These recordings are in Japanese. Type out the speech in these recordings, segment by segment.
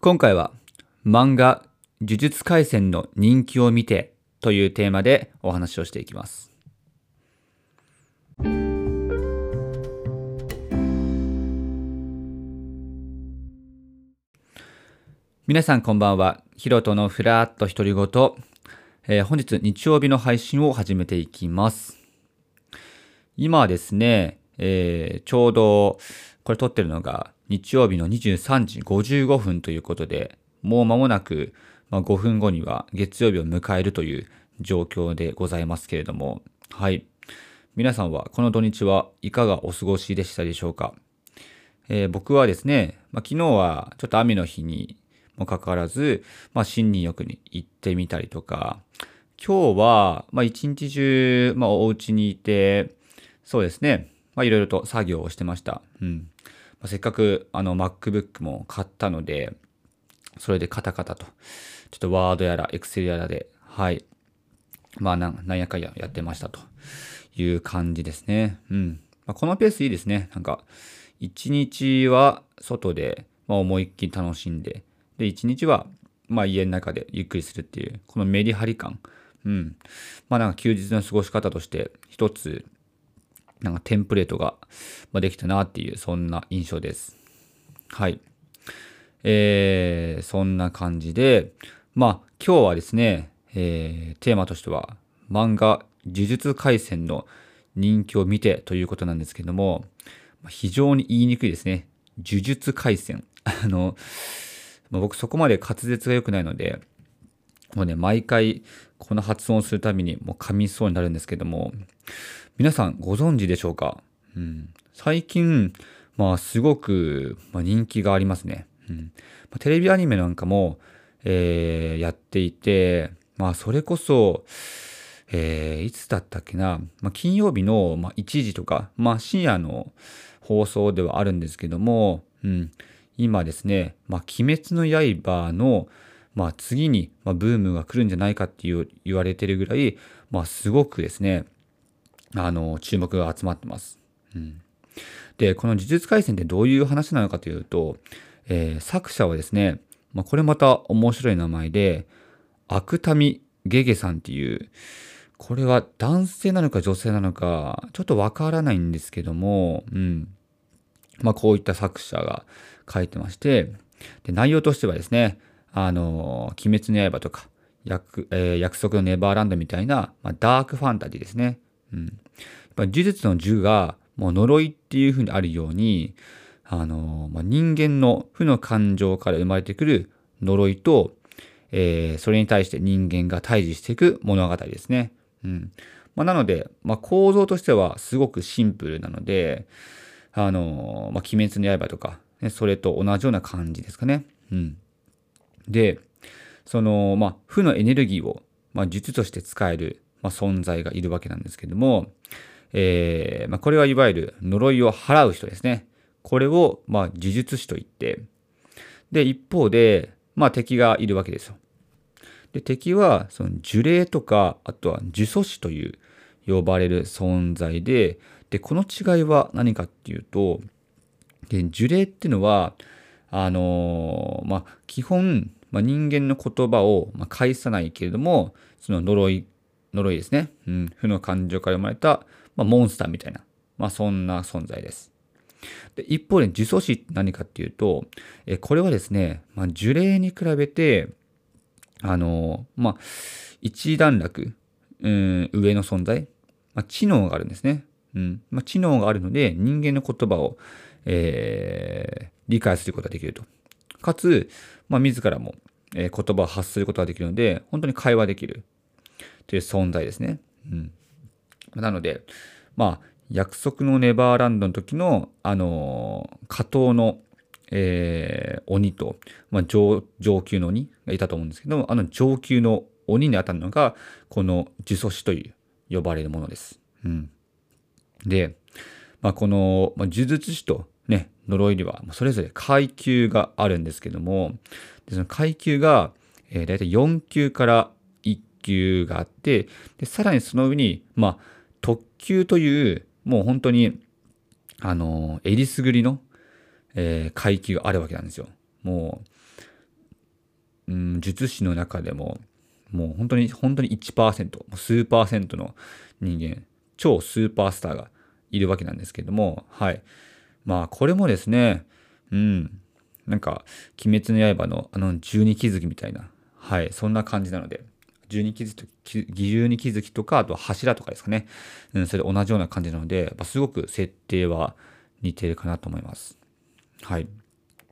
今回は漫画呪術廻戦の人気を見てというテーマでお話をしていきます。皆さんこんばんは。ヒロトのふらっと独り言、えー本日日曜日の配信を始めていきます。今はですね、えーちょうどこれ撮ってるのが日曜日の23時55分ということで、もう間もなく、まあ、5分後には月曜日を迎えるという状況でございますけれども、はい。皆さんはこの土日はいかがお過ごしでしたでしょうか、えー僕はですね、まあ、昨日はちょっと雨の日にもかかわらず、まあ、新入浴に行ってみたりとか、今日は、まあ、一日中、まあ、お家にいて、そうですね、まあ、いろいろと作業をしてました。うん。まあ、せっかく、あの、MacBook も買ったので、それでカタカタと、ちょっとワードやら、エクセルやらで、はい。まあなん、なんやかんややってましたという感じですね。うん。まあ、このペースいいですね。なんか、一日は外で、まあ、思いっきり楽しんで、で、一日は、まあ、家の中でゆっくりするっていう、このメリハリ感。うん。まあ、なんか休日の過ごし方として、一つ、なんかテンプレートができたなっていう、そんな印象です。はい。えー、そんな感じで、まあ、今日はですね、えー、テーマとしては、漫画、呪術廻戦の人気を見てということなんですけども、非常に言いにくいですね。呪術廻戦。あの、ま僕そこまで滑舌が良くないので、もうね、毎回この発音するたびにもう噛みそうになるんですけども、皆さんご存知でしょうか、うん、最近、まあすごく、まあ、人気がありますね。うん。まあ、テレビアニメなんかも、えーやっていて、まあそれこそ、えーいつだったっけな、まあ、金曜日の、まあ、1時とか、まあ、深夜の放送ではあるんですけども、うん、今ですね、まあ、鬼滅の刃の、まあ、次に、まあ、ブームが来るんじゃないかっていう言われてるぐらい、まあ、すごくですね、あの、注目が集まってます。うん、で、この呪術廻戦ってどういう話なのかというと、えー作者はですね、まあ、これまた面白い名前で、アクタミゲゲさんっていう、これは男性なのか女性なのか、ちょっとわからないんですけども、うん。まあ、こういった作者が書いてまして、で内容としてはですね、あの、鬼滅の刃とか、約,、えー約束のネバーランドみたいな、まあ、ダークファンタジーですね。うん。やっぱ呪術の呪が、もう呪いっていうふうにあるように、あの、まあ、人間の負の感情から生まれてくる呪いと、えーそれに対して人間が対峙していく物語ですね。うん。まあ、なので、まあ、構造としてはすごくシンプルなので、あの、まあ、鬼滅の刃とか、ね、それと同じような感じですかね。うん。で、その、まあ、負のエネルギーを、まあ、術として使える、まあ、存在がいるわけなんですけども、えーまあ、これはいわゆる呪いを払う人ですね。これを、ま、呪術師と言って、で、一方で、まあ、敵がいるわけですよ。で、敵は、その呪霊とか、あとは呪詛師という呼ばれる存在で、で、この違いは何かっていうと、で、呪霊っていうのは、あのーまあ、基本、まあ、人間の言葉を、返さないけれども、その呪い、呪いですね。うん、負の感情から生まれた、まあ、モンスターみたいな、まあ、そんな存在です。で一方で、呪詛師って何かっていうと、えこれはですね、まあ、呪霊に比べて、あのまあ、一段落、うん、上の存在、まあ、知能があるんですね。うんまあ、知能があるので、人間の言葉を、えー理解することができると。かつ、まあ、自らも、えー言葉を発することができるので、本当に会話できるという存在ですね。うん、なので、まあ、約束のネバーランドの時の、あのー、下等の、えー鬼と、まあ、上上級の鬼がいたと思うんですけど、あの上級の鬼に当たるのが、この呪詛師という呼ばれるものです。うん、で、まあ、この、まあ、呪術師とね、呪いには、それぞれ階級があるんですけども、その階級が、えー、大体4級から級があって、でさらにその上に、まあ、特級という、もう本当に、あの、えりすぐりの、えー階級があるわけなんですよ。もう、うん、術師の中でも、もう本当に、本当に1%、数パーセントの人間、超スーパースターがいるわけなんですけども、はい。まあ、これもですね、うん、なんか、鬼滅の刃のあの十二気づきみたいな、はい、そんな感じなので、十二気づき、十二気づきとか、あと柱とかですかね、うん、それ同じような感じなので、まあ、すごく設定は似てるかなと思います。はい。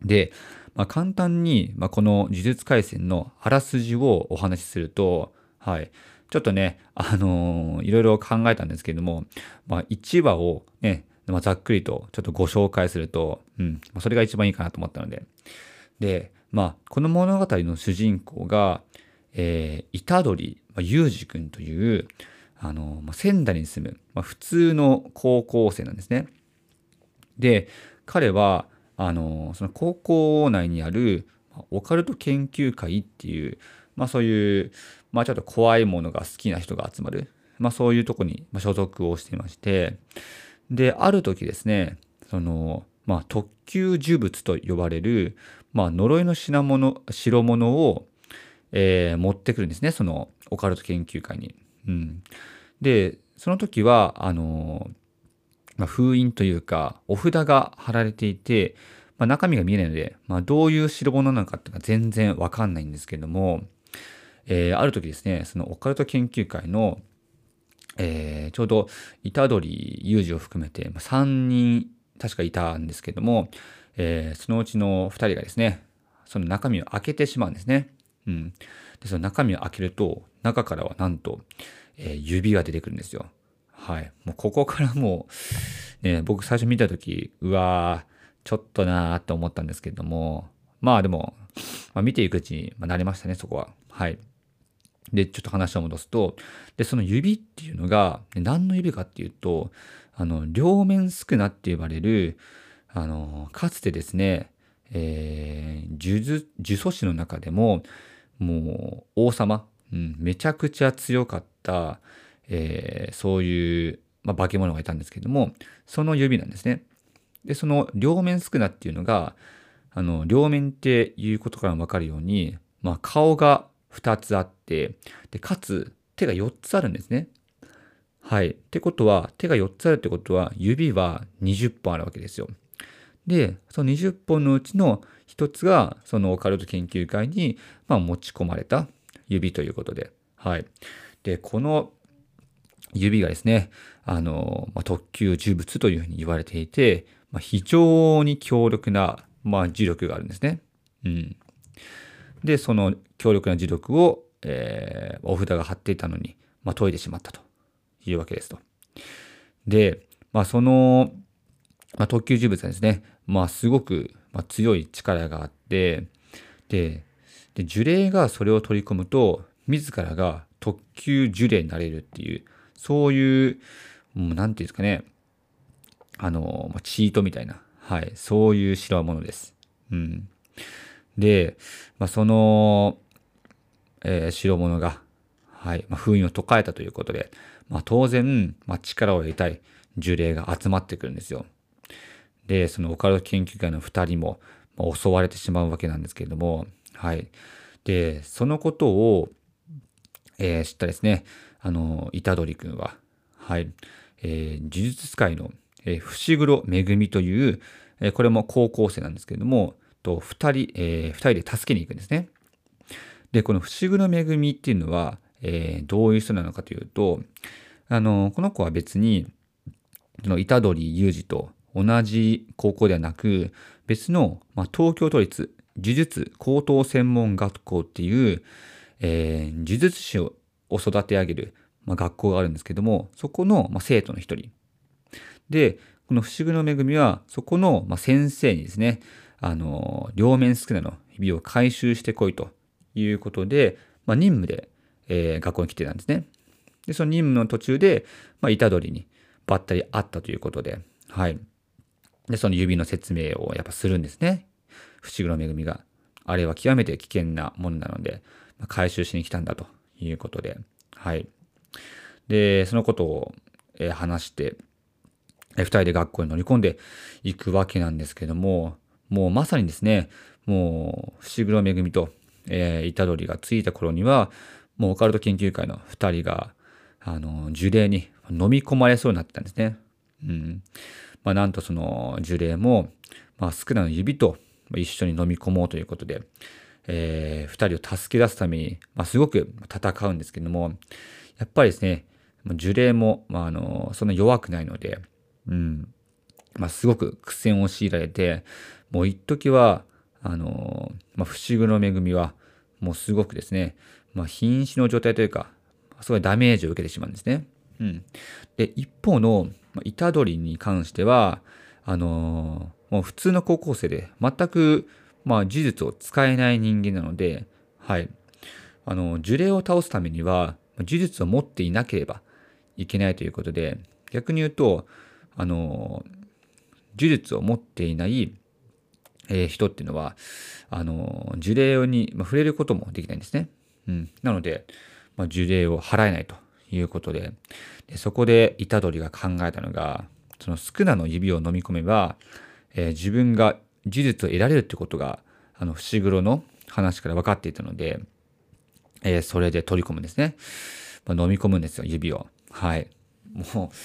で、まあ、簡単に、まあ、この呪術廻戦のあらすじをお話しすると、はい。ちょっとね、あのー、いろいろ考えたんですけれども、まあ、1話をね、まあ、ざっくりとちょっとご紹介すると、うん、それが一番いいかなと思ったので。で、まあ、この物語の主人公が、えー、虎杖、まあ、裕二君という、あの、まあ、仙台に住む、まあ、普通の高校生なんですね。で、彼は、あの、その高校内にある、オカルト研究会っていう、まあそういう、まあちょっと怖いものが好きな人が集まる、まあそういうとこに所属をしていまして、で、ある時ですね、その、まあ特級呪物と呼ばれる、まあ呪いの品物、代物を、えー、持ってくるんですね、そのオカルト研究会に。うん。で、その時は、あの、まあ、封印というか、お札が貼られていて、まあ、中身が見えないので、まあ、どういう代物なのかっていうのは全然わかんないんですけども、えー、ある時ですね、そのオカルト研究会の、えー、ちょうど虎杖裕二を含めて、まあ、3人確かいたんですけども、えー、そのうちの2人がですね、その中身を開けてしまうんですね。うん。で、その中身を開けると、中からはなんと、えー、指が出てくるんですよ。はい。もうここからもう、ね、僕最初見たとき、うわー、ちょっとなーって思ったんですけれども、まあでも、まあ、見ていくうちに、まあ、慣れましたね、そこは。はい。で、ちょっと話を戻すと、で、その指っていうのが、何の指かっていうと、あの、両面スクナって呼ばれる、あの、かつてですね、えー、呪術、呪詛師の中でも、もう、王様、うん、めちゃくちゃ強かった、えー、そういう、まあ、化け物がいたんですけども、その指なんですね。で、その両面スクナっていうのが、あの、両面っていうことからわかるように、まあ、顔が2つあって、で、かつ手が4つあるんですね。はい。ってことは、手が4つあるってことは、指は20本あるわけですよ。で、その20本のうちの1つが、そのオカルト研究会に、まあ、持ち込まれた指ということで。はい。で、この指がですね、あの、まあ、特級呪物というふうに言われていて、まあ、非常に強力な、まあ、磁力があるんですね。うん。で、その強力な磁力を、えー、お札が貼っていたのに、まあ、解いてしまったというわけですと。で、まあ、その、まあ、特級呪物はですね、まあ、すごく、まあ、強い力があって、で、で呪霊がそれを取り込むと、自らが特級呪霊になれるっていう、そういう、もうなんていうんですかね、あの、チートみたいな、はい、そういう代物です。うん。で、まあ、その、えー、代物が、はい、まあ、封印を解かれたということで、まあ、当然、まあ、力を得たい呪霊が集まってくるんですよ。で、そのオカルト研究会の二人も、襲われてしまうわけなんですけれども、はい。で、そのことを、えー、知ったですね、あの、虎杖君は、はい、えー、呪術使いのえー、伏黒めぐみという、えー、これも高校生なんですけれども、と2人、えー、2人で助けに行くんですね。で、この伏黒めぐみっていうのは、えー、どういう人なのかというと、あの、この子は別に、その虎杖裕二と同じ高校ではなく、別の、まあ、東京都立呪術高等専門学校っていう、えー、呪術師を育て上げる、まあ、学校があるんですけども、そこの、まあ、生徒の一人で、この不思議の恵みは、そこの、ま先生にですね、あの、両面少なの日々を回収してこいということで、まあ、任務で、えー、学校に来てたんですね。で、その任務の途中で、まあ、虎杖にばったり会ったということで、はい。で、その指の説明をやっぱするんですね。不思議の恵みが。あれは極めて危険なものなので、回収しに来たんだということで、はい。で、そのことを、え、話して、二人で学校に乗り込んでいくわけなんですけども、もうまさにですね、もう、伏黒めぐみとえー、虎杖がついた頃には、もうオカルト研究会の2人が、あの、呪霊に飲み込まれそうになってたんですね。うん。まあ、なんとその呪霊も、まあ、スクナの指と一緒に飲み込もうということで、えー、2人を助け出すために、まあ、すごく戦うんですけども、やっぱりですね、呪霊も、まあ、あの、そんな弱くないので、うん。まあ、すごく苦戦を強いられて、もう一時は、あの、まあ、不思議の恵みは、もうすごくですね、まあ、瀕死の状態というか、すごいダメージを受けてしまうんですね。うん。で、一方の、虎杖に関しては、あのー、もう普通の高校生で全く、まあ、呪術を使えない人間なので、はい。あの、呪霊を倒すためには、呪術を持っていなければいけないということで、逆に言うと、あの、呪術を持っていない、えー、人っていうのは、あの、呪霊に、まあ、触れることもできないんですね。うん。なので、まあ、呪霊を払えないということで、でそこで虎杖が考えたのが、そのスクナの指を飲み込めば、えー、自分が呪術を得られるってことが、あの、伏黒の話から分かっていたので、えー、それで取り込むんですね。まあ、飲み込むんですよ、指を。はい。もう、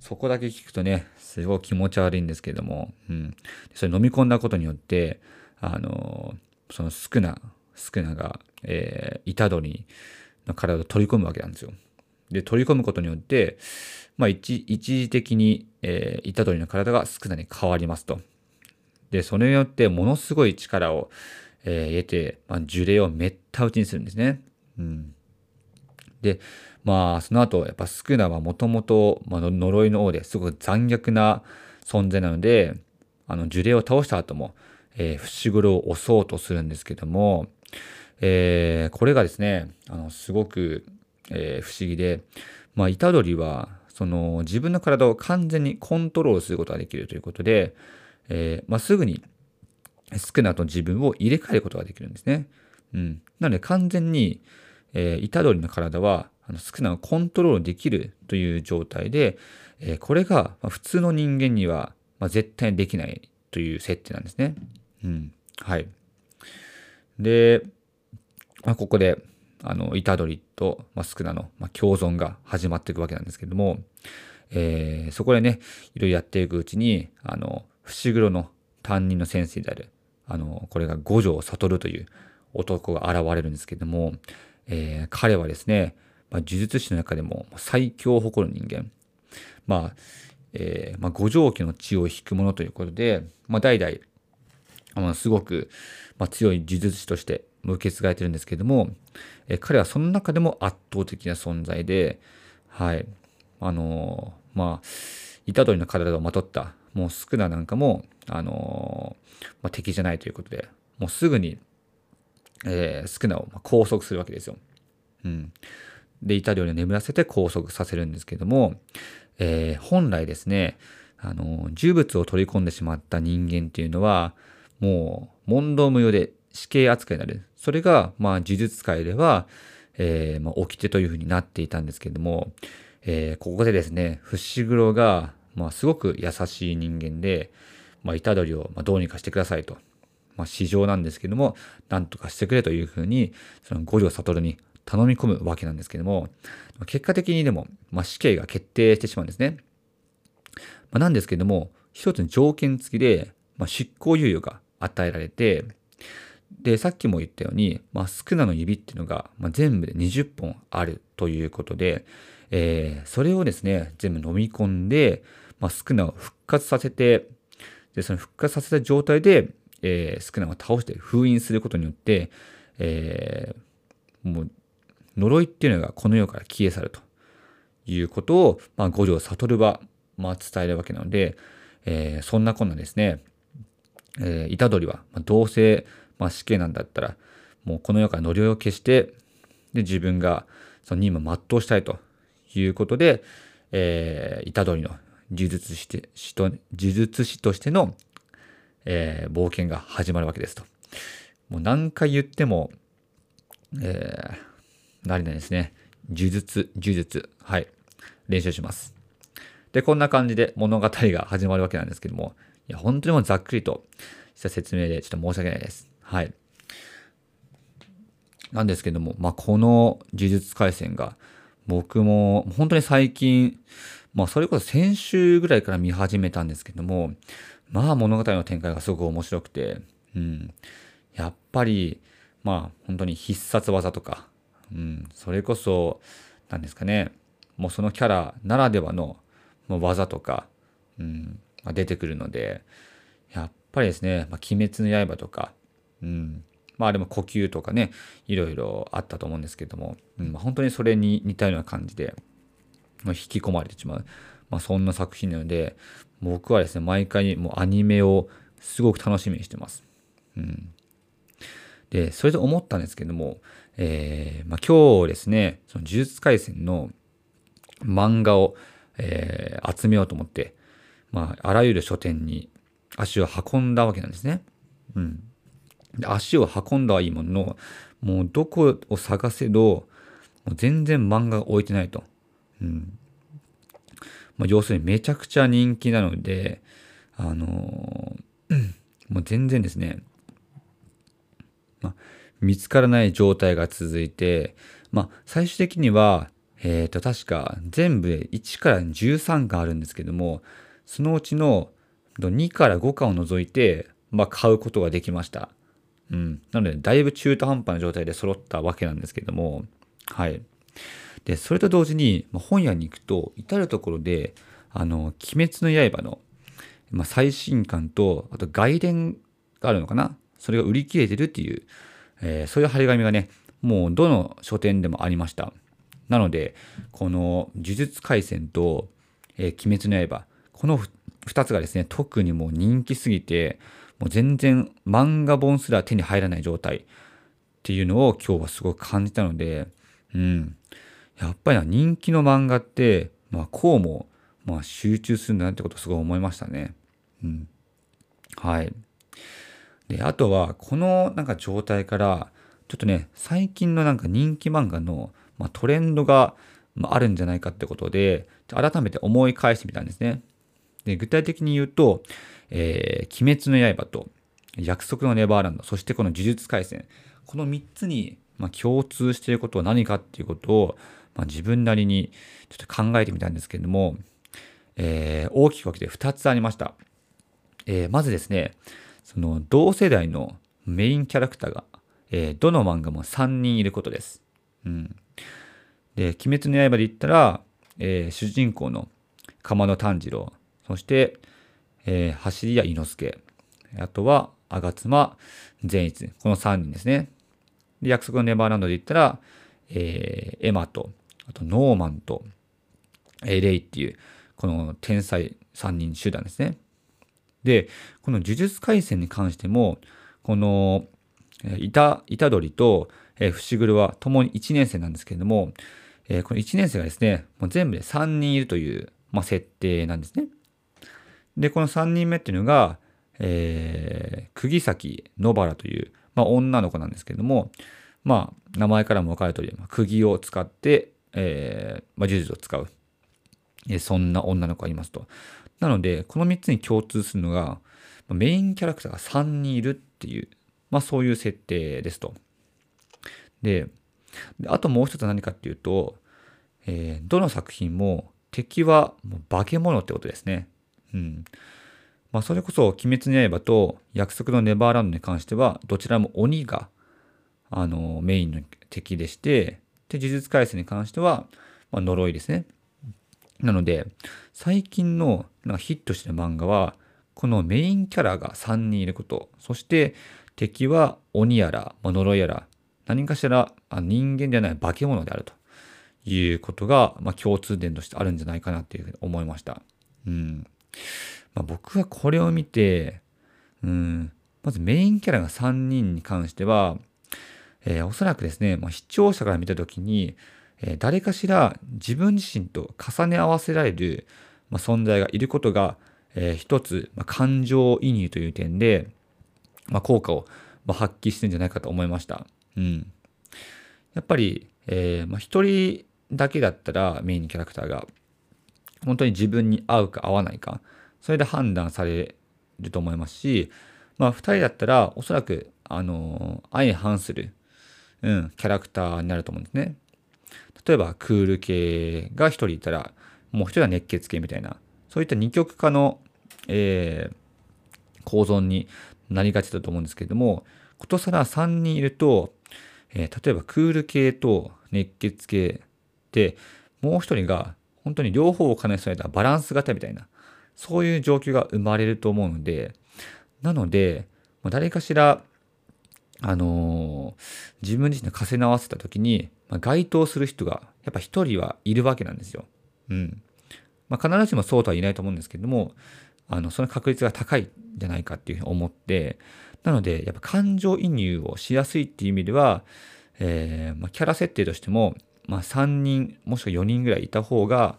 そこだけ聞くとね、すごい気持ち悪いんですけれども、うん。それ飲み込んだことによって、あのー、そのスクナ、スクナが、えー、虎杖の体を取り込むわけなんですよ。で、取り込むことによって、まあ一、一時的に、えー、虎杖の体がスクナに変わりますと。で、それによってものすごい力を、えー、得て、まあ、呪霊をめった打ちにするんですね。うん。で、まあ、その後、やっぱスクナはもともと、まあ、呪いの王ですごく残虐な存在なので、あの、呪霊を倒した後も、えー、伏黒を襲おうとするんですけども、えー、これがですね、あの、すごく、えー、不思議で、まあ、虎杖は、その、自分の体を完全にコントロールすることができるということで、えー、まあ、すぐに、スクナと自分を入れ替えることができるんですね。うん。なので、完全に、えー、虎杖の体は、あの、スクナをコントロールできるという状態で、えー、これが、普通の人間には、まあ、絶対にできないという設定なんですね。うん。はい。で、まあ、ここで、あの、虎杖と、まあ、スクナの、まあ、共存が始まっていくわけなんですけども、えー、そこでね、いろいろやっていくうちに、あの、伏黒の担任の先生である、あの、これが五条悟という男が現れるんですけども、えー、彼はですね、まあ、呪術師の中でも最強を誇る人間。まあ、えー、まあ、五条家の血を引く者ということで、まあ、代々、まあ、すごく、まあ、強い呪術師として受け継がれてるんですけども、え、彼はその中でも圧倒的な存在で、はい、あのー、まあ、虎杖の体をまとった、もうスクナなんかも、あのー、まあ、敵じゃないということで、もうすぐに、えー、スクナを拘束するわけですよ。うん。で、イタリアに眠らせて拘束させるんですけども、えー、本来ですね、あの、呪物を取り込んでしまった人間っていうのは、もう、問答無用で死刑扱いになる。それが、まあ、呪術界では、えー、まあ、掟というふうになっていたんですけれども、えー、ここでですね、伏黒が、まあ、すごく優しい人間で、まあ、虎杖を、ま、どうにかしてくださいと。まあ、市場なんですけども、なんとかしてくれというふうに、その五条悟に頼み込むわけなんですけども、結果的にでも、まあ、死刑が決定してしまうんですね。まあ、なんですけども、一つの条件付きで、まあ、執行猶予が与えられて、で、さっきも言ったように、まあ、スクナの指っていうのが、まあ、全部で20本あるということで、えー、それをですね、全部飲み込んで、まあ、スクナを復活させて、で、その復活させた状態で、えー、スクナを倒して封印することによって、えー、もう呪いっていうのがこの世から消え去るということを、まあ、五条悟は、まあ、伝えるわけなので、えー、そんなこんなですね、えー、虎杖は、まあ、どうせ、まあ、死刑なんだったら、もうこの世から呪いを消して、で、自分がその任務を全うしたいということで、えー、虎杖の呪術師と呪術師としての、えー、冒険が始まるわけですと。もう何回言っても、えー、なりないですね。呪術、呪術。はい。練習します。で、こんな感じで物語が始まるわけなんですけども、いや、本当にもうざっくりとした説明でちょっと申し訳ないです。はい。なんですけども、まあ、この呪術廻戦が僕も本当に最近、まあ、それこそ先週ぐらいから見始めたんですけども、まあ物語の展開がすごく面白くて、うん。やっぱり、まあ本当に必殺技とか、うん、それこそ、何ですかね、もうそのキャラならではの技とか、うん、まあ、出てくるので、やっぱりですね、まあ、鬼滅の刃とか、うん、まあでも呼吸とかね、いろいろあったと思うんですけども、うんま、本当にそれに似たような感じで、ま、引き込まれてしまう、まあ、そんな作品なので、僕はですね、毎回もうアニメをすごく楽しみにしてます。うん。で、それで思ったんですけども、えー、まあ、今日ですね、その呪術廻戦の漫画を、えー、集めようと思って、まあ、あらゆる書店に足を運んだわけなんですね。うん。足を運んだはいいものの、もうどこを探せど、もう全然漫画が置いてないと。うん。まあ、要するにめちゃくちゃ人気なので、あのー、もう全然ですね、まあ、見つからない状態が続いて、まあ、最終的には、えっ、ー、と、確か全部で1から13巻あるんですけども、そのうちの2から5巻を除いて、まあ、買うことができました。うん。なので、だいぶ中途半端な状態で揃ったわけなんですけども、はい。で、それと同時に、本屋に行くと、至るところで、あの、鬼滅の刃の、まあ、最新刊と、あと外伝があるのかな？それが売り切れてるっていう、えー、そういう張り紙がね、もうどの書店でもありました。なので、この呪術廻戦と、えー、鬼滅の刃、この2つがですね、特にもう人気すぎて、もう全然漫画本すら手に入らない状態っていうのを今日はすごく感じたので、うん。やっぱり人気の漫画って、まあこうも、まあ集中するんだなってことをすごい思いましたね。うん。はい。で、あとは、このなんか状態から、ちょっとね、最近のなんか人気漫画の、まあ、トレンドが、まあ、あるんじゃないかってことで、改めて思い返してみたんですね。で、具体的に言うと、えー、鬼滅の刃と、約束のネバーランド、そしてこの呪術廻戦、この3つに、まあ、共通していることは何かっていうことを、まあ、自分なりにちょっと考えてみたんですけれども、えー、大きく分けて2つありました。えー、まずですね、その同世代のメインキャラクターが、えー、どの漫画も3人いることです。うん。で、鬼滅の刃で言ったら、えー、主人公の鎌野炭治郎、そして、えー、走り屋伊之助、あとは、吾妻善逸、この3人ですね。で、約束のネバーランドで言ったら、えー、エマと、あとノーマンと、えー、レイっていう、この天才3人集団ですね。で、この呪術廻戦に関しても、この、えー、虎、虎杖と、えー、伏黒は共に1年生なんですけれども、えー、この1年生がですね、もう全部で3人いるという、まあ、設定なんですね。で、この3人目っていうのが、えー、釘崎野原という、まあ、女の子なんですけれども、まあ、名前からも分かる通り、ま、釘を使って、えー、まあ、呪術を使う、えー、そんな女の子がいますと。なので、この3つに共通するのが、メインキャラクターが3人いるっていう、まあ、そういう設定ですと。で、あともう一つ何かっていうと、えー、どの作品も敵はもう化け物ってことですね。うん。まあ、それこそ、鬼滅の刃と約束のネバーランドに関しては、どちらも鬼が、あの、メインの敵でして、で、呪術廻戦に関しては、まあ、呪いですね。なので、最近のなんかヒットしてる漫画は、このメインキャラが3人いること、そして敵は鬼やら、まあ、呪いやら、何かしら人間ではない化け物であるということが、まあ、共通点としてあるんじゃないかなっていうふうに思いました。うん。まあ、僕はこれを見て、うん、まずメインキャラが3人に関しては、えー、おそらくですね、まあ、視聴者から見たときに、えー、誰かしら自分自身と重ね合わせられる、まあ、存在がいることが、えー、一つ、まあ、感情移入という点で、まあ、効果を、まあ、発揮してるんじゃないかと思いました。うん。やっぱり、えー、まあ、一人だけだったらメインキャラクターが、本当に自分に合うか合わないか、それで判断されると思いますし、まあ、2人だったらおそらく、あの相反する、うん、キャラクターになると思うんですね。例えば、クール系が1人いたら、もう1人は熱血系みたいな、そういった二極化の、えー、構造になりがちだと思うんですけれども、ことさら3人いると、えー、例えばクール系と熱血系で、もう1人が本当に両方を兼ね備えたバランス型みたいな、そういう状況が生まれると思うので、なので、誰かしら、あのー、自分自身で重ね合わせた時に、まあ、該当する人がやっぱ一人はいるわけなんですよ。うん。まあ、必ずしもそうとは言えないと思うんですけども、あの、その確率が高いんじゃないかっていうふうに思って、なので、やっぱ感情移入をしやすいっていう意味では、えー、まあ、キャラ設定としても、まあ、3人、もしくは4人ぐらいいた方が、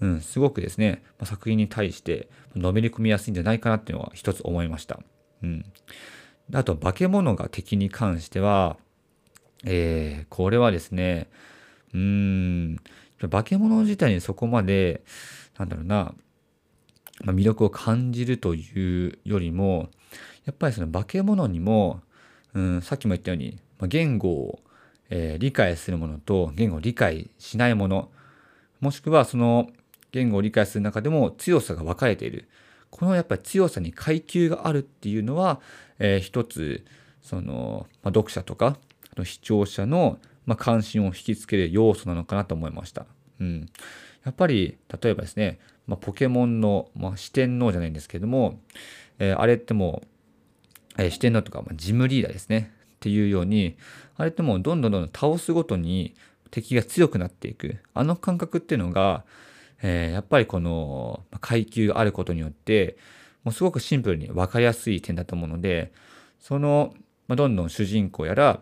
うん、すごくですね、ま、作品に対してのめり込みやすいんじゃないかなっていうのは一つ思いました。うん。あと、化け物が敵に関しては、えー、これはですね、うーん、化け物自体にそこまで、なんだろうな、まあ、魅力を感じるというよりも、やっぱりその化け物にも、うん、さっきも言ったように、まあ、言語を、えー、理解するものと言語を理解しないもの、もしくはその言語を理解する中でも強さが分かれている。このやっぱり強さに階級があるっていうのは、えー、一つその、まあ、読者とか視聴者の、まあ、関心を引きつける要素なのかなと思いました。うん、やっぱり例えばですね、まあ、ポケモンの、まあ、四天王じゃないんですけども、えー、あれってもう、えー、四天王とか、まあ、ジムリーダーですねっていうようにあれってもうどんどんどんどん倒すごとに敵が強くなっていく。あの感覚っていうのがえー、やっぱりこの階級があることによってもうすごくシンプルに分かりやすい点だと思うのでその、まあ、どんどん主人公やら、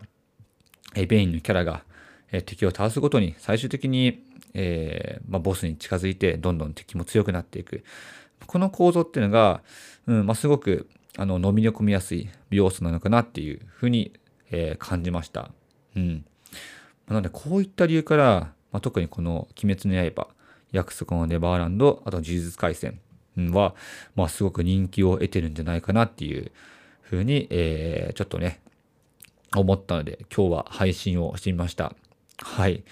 えー、ベインのキャラが、えー、敵を倒すごとに最終的に、えーまあ、ボスに近づいてどんどん敵も強くなっていく。この構造っていうのが、うんまあ、すごくあの飲み込みやすい要素なのかなっていうふうに、えー、感じました。うん、なのでこういった理由から、まあ、特にこの「鬼滅の刃」約束のネバーランド、あと呪術廻戦は、まあ、すごく人気を得てるんじゃないかなっていうふうに、えー、ちょっとね、思ったので、今日は配信をしてみました。はい。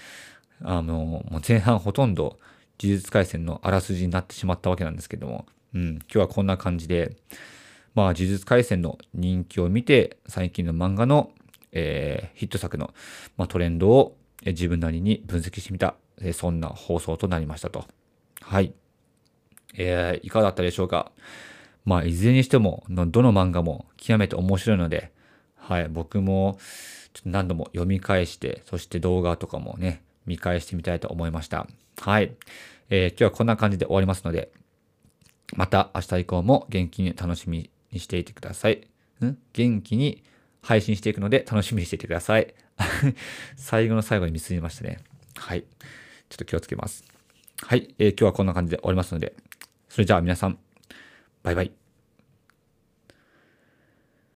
あの、もう前半ほとんど呪術廻戦のあらすじになってしまったわけなんですけども、うん、今日はこんな感じで、まあ、呪術廻戦の人気を見て、最近の漫画の、えー、ヒット作の、まあ、トレンドを自分なりに分析してみたえそんな放送となりましたと。はい。えー、いかがだったでしょうか？まあ、いずれにしても、どの漫画も極めて面白いので、はい、僕もちょっと何度も読み返して、そして動画とかもね、見返してみたいと思いました。はい。えー、今日はこんな感じで終わりますので、また明日以降も元気に楽しみにしていてください。ん？元気に配信していくので楽しみにしていてください。最後の最後に見過ぎましたね。はい。ちょっと気をつけます。はい、えー、今日はこんな感じで終わりますので、それじゃあ皆さん、バイバイ。